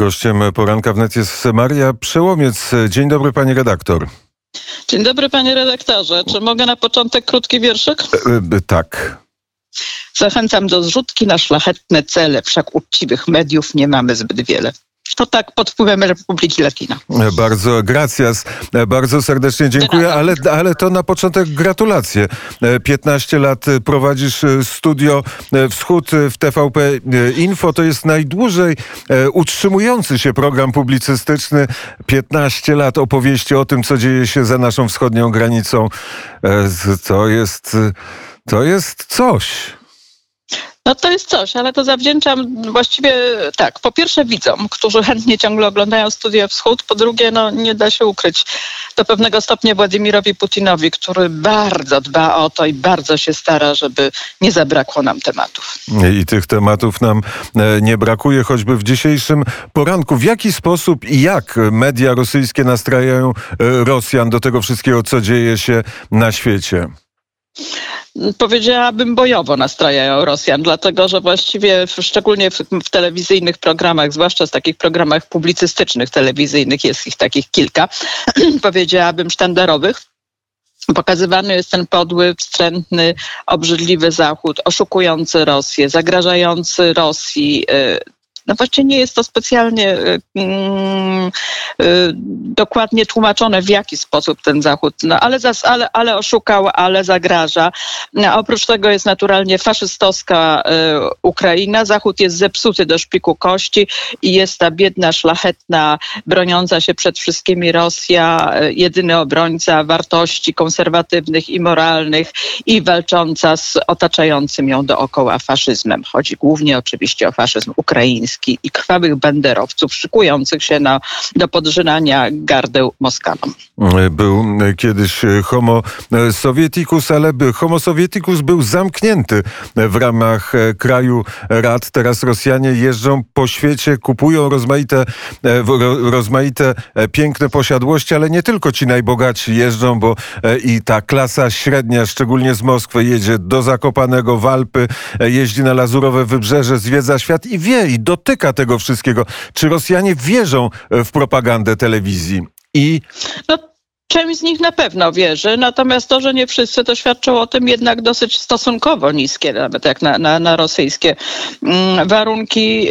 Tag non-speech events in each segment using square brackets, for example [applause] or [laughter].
Gościem poranka wnet jest Maria Przełomiec. Dzień dobry, pani redaktor. Dzień dobry, panie redaktorze. Czy mogę na początek krótki wierszyk? E, e, tak. Zachęcam do zrzutki na szlachetne cele, wszak uczciwych mediów nie mamy zbyt wiele to tak pod wpływem Republiki Latina. Bardzo gracias, bardzo serdecznie dziękuję, ale, ale to na początek gratulacje. 15 lat prowadzisz studio Wschód w TVP Info. To jest najdłużej utrzymujący się program publicystyczny. 15 lat opowieści o tym, co dzieje się za naszą wschodnią granicą. To jest, to jest coś. No to jest coś, ale to zawdzięczam właściwie tak, po pierwsze widzom, którzy chętnie ciągle oglądają Studia Wschód, po drugie, no nie da się ukryć do pewnego stopnia Władimirowi Putinowi, który bardzo dba o to i bardzo się stara, żeby nie zabrakło nam tematów. I tych tematów nam e, nie brakuje, choćby w dzisiejszym poranku. W jaki sposób i jak media rosyjskie nastrajają e, Rosjan do tego wszystkiego, co dzieje się na świecie? Powiedziałabym, bojowo nastrajają Rosjan, dlatego że właściwie szczególnie w, w, telewizyjnych programach, zwłaszcza z takich programach publicystycznych telewizyjnych, jest ich takich kilka, [clears throat] powiedziałabym sztandarowych, Pokazywany jest ten podły, wstrętny, obrzydliwy Zachód, oszukujący Rosję, zagrażający Rosji, y, no właśnie nie jest to specjalnie y, mm, y, dokładnie tłumaczone, w jaki sposób ten Zachód, no ale, zas, ale, ale oszukał, ale zagraża. A oprócz tego jest naturalnie faszystowska y, Ukraina. Zachód jest zepsuty do szpiku kości i jest ta biedna, szlachetna, broniąca się przed wszystkimi Rosja, y, jedyny obrońca wartości konserwatywnych i moralnych i walcząca z otaczającym ją dookoła faszyzmem. Chodzi głównie oczywiście o faszyzm ukraiński i krwawych banderowców szykujących się na, do podrzynania gardeł Moskanom. Był kiedyś homo sovieticus, ale homo sovieticus był zamknięty w ramach kraju rad. Teraz Rosjanie jeżdżą po świecie, kupują rozmaite, rozmaite piękne posiadłości, ale nie tylko ci najbogatsi jeżdżą, bo i ta klasa średnia, szczególnie z Moskwy, jedzie do Zakopanego, Walpy, jeździ na Lazurowe Wybrzeże, zwiedza świat i wie i do dotyka tego wszystkiego. Czy Rosjanie wierzą w propagandę telewizji? I no Część z nich na pewno wierzy, natomiast to, że nie wszyscy, to o tym jednak dosyć stosunkowo niskie, nawet jak na, na, na rosyjskie mm, warunki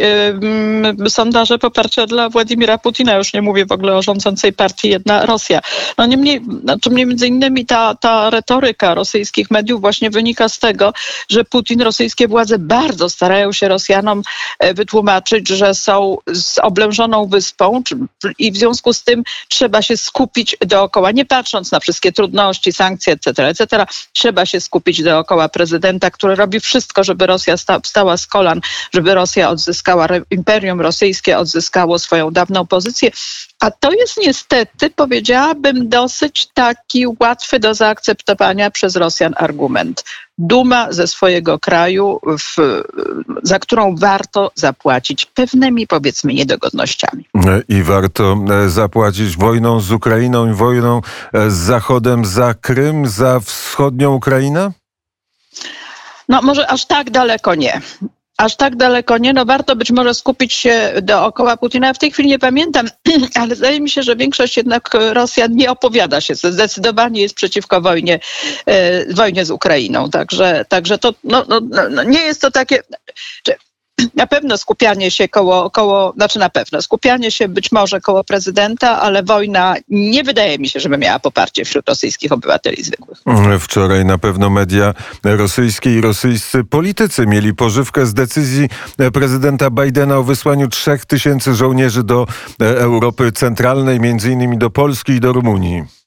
sondaże poparcia dla Władimira Putina. Już nie mówię w ogóle o rządzącej partii Jedna Rosja. No niemniej, znaczy między innymi ta, ta retoryka rosyjskich mediów właśnie wynika z tego, że Putin, rosyjskie władze bardzo starają się Rosjanom e, wytłumaczyć, że są z oblężoną wyspą i w związku z tym trzeba się skupić dookoła nie patrząc na wszystkie trudności, sankcje, etc., etc., trzeba się skupić dookoła prezydenta, który robi wszystko, żeby Rosja sta, stała z kolan, żeby Rosja odzyskała, imperium rosyjskie odzyskało swoją dawną pozycję. A to jest niestety, powiedziałabym, dosyć taki łatwy do zaakceptowania przez Rosjan argument. Duma ze swojego kraju, w, za którą warto zapłacić pewnymi, powiedzmy, niedogodnościami. I warto e, zapłacić wojną z Ukrainą i wojną e, z Zachodem za Krym, za wschodnią Ukrainę? No może aż tak daleko nie aż tak daleko nie. No warto być może skupić się dookoła Putina. W tej chwili nie pamiętam, [clears throat] ale zdaje mi się, że większość jednak Rosjan nie opowiada się, zdecydowanie jest przeciwko wojnie, e, wojnie z Ukrainą. Także, także to no, no, no nie jest to takie na pewno skupianie się koło, koło, znaczy na pewno, skupianie się być może koło prezydenta, ale wojna nie wydaje mi się, żeby miała poparcie wśród rosyjskich obywateli zwykłych. Wczoraj na pewno media rosyjskie i rosyjscy politycy mieli pożywkę z decyzji prezydenta Bidena o wysłaniu trzech tysięcy żołnierzy do Europy Centralnej, między innymi do Polski i do Rumunii.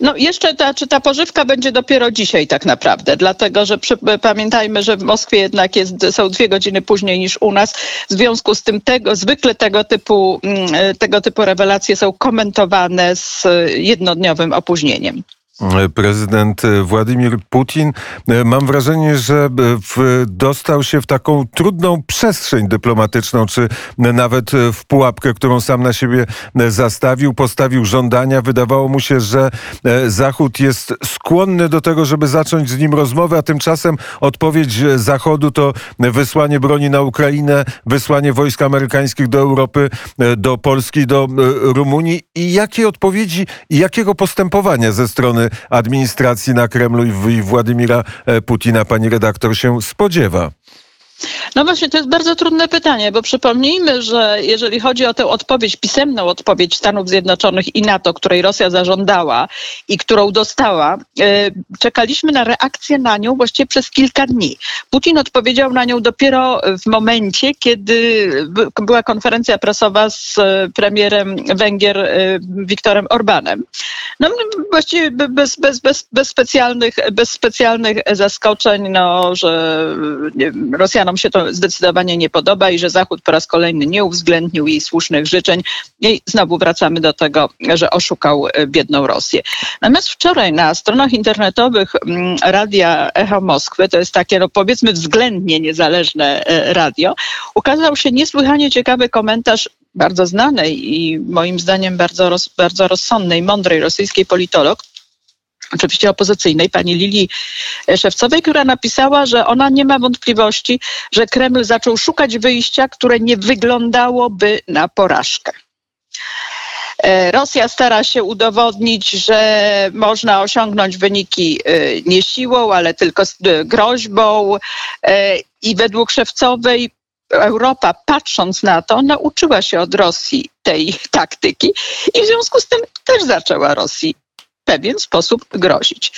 No jeszcze ta, czy ta pożywka będzie dopiero dzisiaj tak naprawdę, dlatego że przy, pamiętajmy, że w Moskwie jednak jest, są dwie godziny później niż u nas. W związku z tym tego, zwykle tego typu, mm, tego typu rewelacje są komentowane z jednodniowym opóźnieniem. Prezydent Władimir Putin. Mam wrażenie, że dostał się w taką trudną przestrzeń dyplomatyczną, czy nawet w pułapkę, którą sam na siebie zastawił, postawił żądania. Wydawało mu się, że Zachód jest skłonny do tego, żeby zacząć z nim rozmowę, a tymczasem odpowiedź Zachodu to wysłanie broni na Ukrainę, wysłanie wojsk amerykańskich do Europy, do Polski, do Rumunii. I jakie odpowiedzi jakiego postępowania ze strony administracji na Kremlu i Władimira e, Putina pani redaktor się spodziewa? No właśnie, to jest bardzo trudne pytanie, bo przypomnijmy, że jeżeli chodzi o tę odpowiedź, pisemną odpowiedź Stanów Zjednoczonych i NATO, której Rosja zażądała i którą dostała, e, czekaliśmy na reakcję na nią właściwie przez kilka dni. Putin odpowiedział na nią dopiero w momencie, kiedy była konferencja prasowa z e, premierem Węgier e, Viktorem Orbanem. No właściwie bez, bez, bez, bez, specjalnych, bez specjalnych zaskoczeń, no, że Rosjanom się to zdecydowanie nie podoba i że Zachód po raz kolejny nie uwzględnił jej słusznych życzeń. I znowu wracamy do tego, że oszukał e, biedną Rosję. Natomiast wczoraj na stronach internetowych mm, Radia Echo Moskwy, to jest takie no powiedzmy względnie niezależne e, radio, ukazał się niesłychanie ciekawy komentarz bardzo znanej i moim zdaniem bardzo, roz, bardzo rozsądnej, mądrej rosyjskiej politolog, oczywiście opozycyjnej, pani Lili Szewcowej, która napisała, że ona nie ma wątpliwości, że Kreml zaczął szukać wyjścia, które nie wyglądało,by na porażkę. E, Rosja stara się udowodnić, że można osiągnąć wyniki e, nie siłą, ale tylko groźbą. E, I według Szewcowej Europa, patrząc na to, nauczyła się od Rosji tej taktyki i w związku z tym też zaczęła Rosji pewien sposób grozić.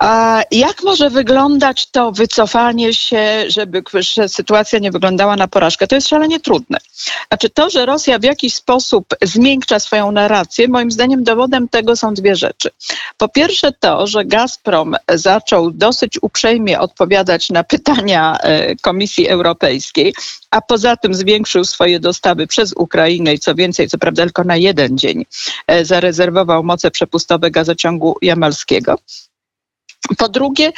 A jak może wyglądać to wycofanie się, żeby sytuacja nie wyglądała na porażkę? To jest szalenie trudne. Znaczy to, że Rosja w jakiś sposób zmiękcza swoją narrację, moim zdaniem dowodem tego są dwie rzeczy. Po pierwsze to, że Gazprom zaczął dosyć uprzejmie odpowiadać na pytania e, Komisji Europejskiej, a poza tym zwiększył swoje dostawy przez Ukrainę i co więcej, co prawda tylko na jeden dzień, e, zarezerwował moce przepustowe gazociągu jamalskiego. Po drugie,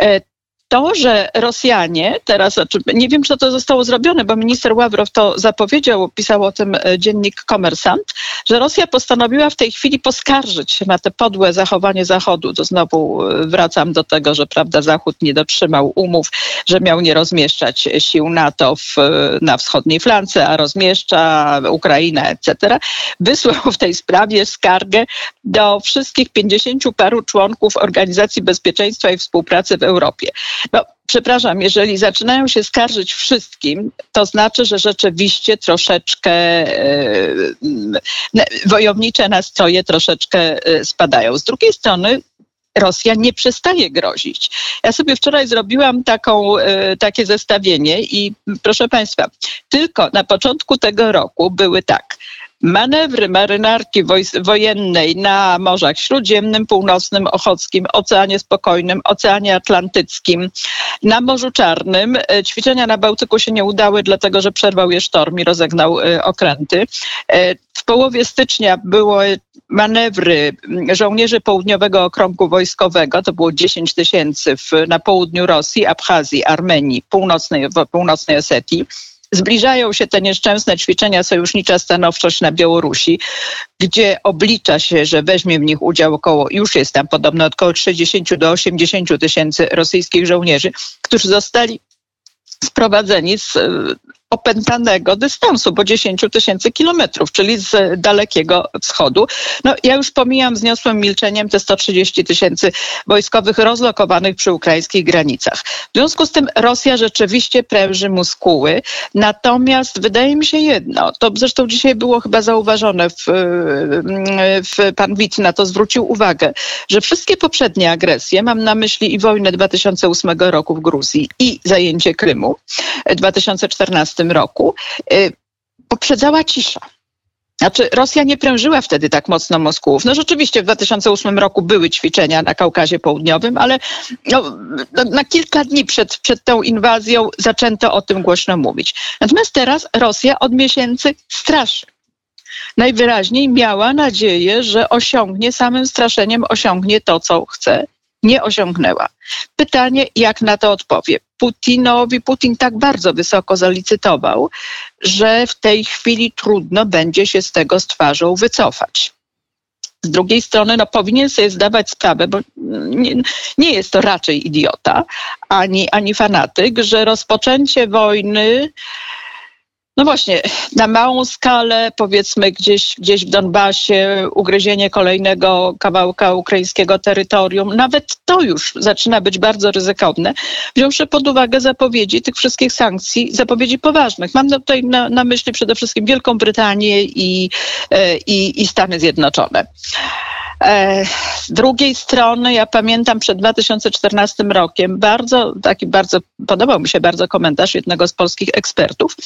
e, to, że Rosjanie teraz, znaczy nie wiem, czy to zostało zrobione, bo minister Ławrow to zapowiedział, pisał o tym e, dziennik Komersant, że Rosja postanowiła w tej chwili poskarżyć się na te podłe zachowanie Zachodu. To znowu e, wracam do tego, że prawda, Zachód nie dotrzymał umów, że miał nie rozmieszczać sił NATO w, na wschodniej flance, a rozmieszcza Ukrainę, etc. Wysłał w tej sprawie skargę do wszystkich pięćdziesięciu paru członków Organizacji Bezpieczeństwa i Współpracy w Europie. No, przepraszam, jeżeli zaczynają się skarżyć wszystkim, to znaczy, że rzeczywiście troszeczkę e, wojownicze nastroje troszeczkę e, spadają. Z drugiej strony Rosja nie przestaje grozić. Ja sobie wczoraj zrobiłam taką, e, takie zestawienie i proszę Państwa, tylko na początku tego roku były tak manewry marynarki wojennej na Morzach Śródziemnym, Północnym, Ochockim, Oceanie Spokojnym, Oceanie Atlantyckim, na Morzu Czarnym. E, ćwiczenia na Bałtyku się nie udały, dlatego że przerwał je sztorm i rozegnał e, okręty. E, w połowie stycznia były manewry żołnierzy Południowego Okrągu Wojskowego, to było 10 tysięcy na południu Rosji, Abchazji, Armenii, północnej, północnej Osetii. Zbliżają się te nieszczęsne ćwiczenia sojusznicza stanowczość na Białorusi, gdzie oblicza się, że weźmie w nich udział około, już jest tam podobno około 30 do 80 tysięcy rosyjskich żołnierzy, którzy zostali sprowadzeni z opętanego dystansu, bo 10 tysięcy kilometrów, czyli z dalekiego wschodu. No, ja już pomijam zniosłym milczeniem te 130 tysięcy wojskowych rozlokowanych przy ukraińskich granicach. W związku z tym Rosja rzeczywiście pręży muskuły, natomiast wydaje mi się jedno, to zresztą dzisiaj było chyba zauważone, w, w pan Wit na to zwrócił uwagę, że wszystkie poprzednie agresje, mam na myśli i wojnę 2008 roku w Gruzji i zajęcie Krymu 2014 roku, y, poprzedzała cisza. Znaczy, Rosja nie prężyła wtedy tak mocno Moskułów. No rzeczywiście w 2008 roku były ćwiczenia na Kaukazie Południowym, ale no, no, na kilka dni przed, przed tą inwazją zaczęto o tym głośno mówić. Natomiast teraz Rosja od miesięcy straszy. najwyraźniej miała nadzieję, że osiągnie samym straszeniem, osiągnie to, co chce. Nie osiągnęła. Pytanie, jak na to odpowie. Putinowi, Putin tak bardzo wysoko zalicytował, że w tej chwili trudno będzie się z tego z twarzą wycofać. Z drugiej strony, no, powinien sobie zdawać sprawę, bo nie, nie, jest to raczej idiota ani, ani fanatyk, że rozpoczęcie wojny no właśnie, na małą skalę, powiedzmy gdzieś, gdzieś w Donbasie, ugryzienie kolejnego kawałka ukraińskiego terytorium, nawet to już zaczyna być bardzo ryzykowne, wziąwszy pod uwagę zapowiedzi tych wszystkich sankcji, zapowiedzi poważnych. Mam tutaj na, na myśli przede wszystkim Wielką Brytanię i, e, i, i Stany Zjednoczone. E, z drugiej strony, ja pamiętam przed 2014 rokiem bardzo, taki bardzo, podobał mi się bardzo komentarz jednego z polskich ekspertów,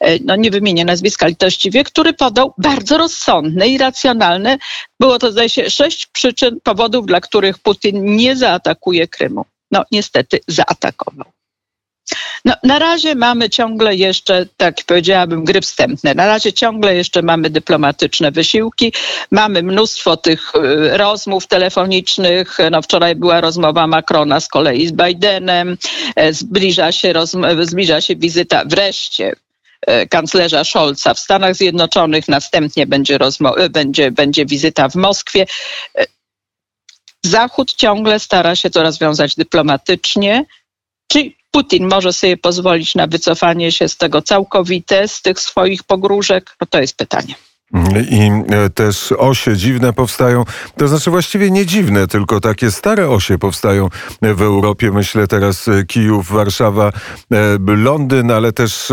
e, no nie wymienię nazwiska litościwie, który podał bardzo rozsądne i racjonalne, było to zdaje się sześć przyczyn, powodów, dla których Putin nie zaatakuje Krymu. No niestety zaatakował. No, na razie mamy ciągle jeszcze, tak powiedziałabym, gry wstępne. Na razie ciągle jeszcze mamy dyplomatyczne wysiłki. Mamy mnóstwo tych y, rozmów telefonicznych. No, wczoraj była rozmowa Macrona z kolei z Bidenem. E, zbliża się, zbliża się wizyta wreszcie e, kanclerza Scholza w Stanach Zjednoczonych. Następnie będzie, będzie, będzie wizyta w Moskwie. E, Zachód ciągle stara się to rozwiązać dyplomatycznie. Czy Putin może sobie pozwolić na wycofanie się z tego całkowite, z tych swoich pogróżek? No to jest pytanie. I e, też osie dziwne powstają, to znaczy właściwie nie dziwne, tylko takie stare osie powstają w Europie. Myślę teraz e, Kijów, Warszawa, e, Londyn, ale też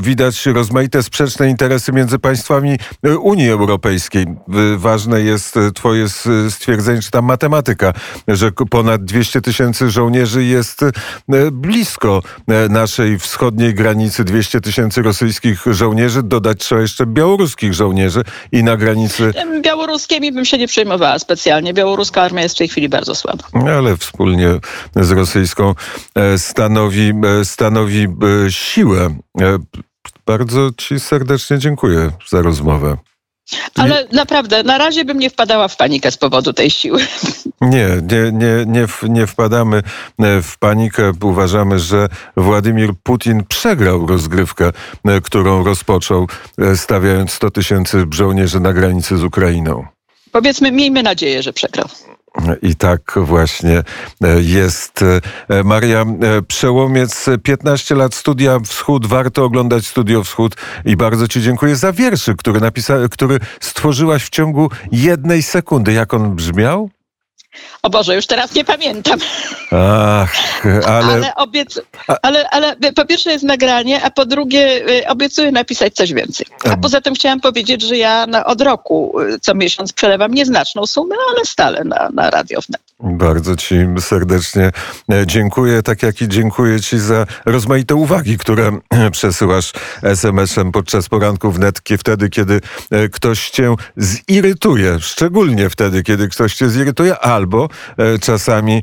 widać rozmaite sprzeczne interesy między państwami Unii Europejskiej. Ważne jest twoje stwierdzenie, czy tam matematyka, że ponad 200 tysięcy żołnierzy jest blisko naszej wschodniej granicy. 200 tysięcy rosyjskich żołnierzy, dodać trzeba jeszcze białoruskich żołnierzy żołnierzy i na granicy... Białoruskimi bym się nie przejmowała specjalnie. Białoruska armia jest w tej chwili bardzo słaba. Ale wspólnie z rosyjską e, stanowi, e, stanowi e, siłę. Bardzo Ci serdecznie dziękuję za rozmowę. Ale naprawdę, na razie bym nie wpadała w panikę z powodu tej siły. Nie, nie, nie, nie, nie wpadamy e, w panikę. Uważamy, że Władimir Putin przegrał rozgrywkę, e, którą rozpoczął, e, stawiając 100 tysięcy żołnierzy na granicy z Ukrainą. Powiedzmy, miejmy nadzieję, że przegrał. I tak właśnie jest. Maria Przełomiec, 15 lat studia Wschód. Warto oglądać Studio Wschód i bardzo Ci dziękuję za wierszy, który, napisa- który stworzyłaś w ciągu jednej sekundy. Jak on brzmiał? O Boże, już teraz nie pamiętam. Ach, ale... Ale, ale, ale po pierwsze jest nagranie, a po drugie y, obiecuję napisać coś więcej. A poza tym chciałam powiedzieć, że ja na, od roku y, co miesiąc przelewam nieznaczną sumę, ale stale na, na Radio Wnet. Bardzo Ci serdecznie e, dziękuję, tak jak i dziękuję Ci za rozmaite uwagi, które [clears throat] przesyłasz SMS-em podczas poranków wnet, wtedy, kiedy e, ktoś Cię zirytuje, szczególnie wtedy, kiedy ktoś Cię zirytuje, albo e, czasami,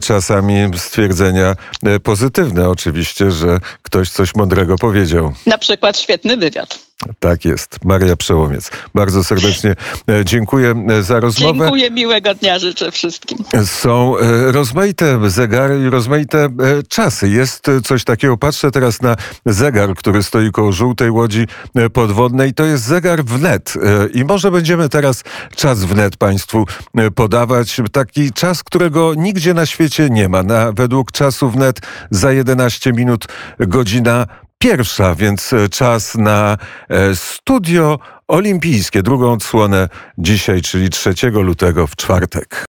czasami stwierdzenia pozytywne, oczywiście, że ktoś coś mądrego powiedział. Na przykład świetny wywiad. Tak jest. Maria Przełomiec. Bardzo serdecznie e, dziękuję e, za rozmowę. Dziękuję, miłego dnia życzę wszystkim. Są e, rozmaite zegary i rozmaite czasy. Jest coś takiego, patrzę teraz na zegar, który stoi koło żółtej łodzi podwodnej. To jest zegar wnet. I może będziemy teraz czas wnet Państwu podawać. Taki czas, którego nigdzie na świecie nie ma. Na, według czasu wnet za 11 minut godzina pierwsza, więc e, czas na e, studio olimpijskie, drugą odsłonę dzisiaj, czyli 3 lutego w czwartek.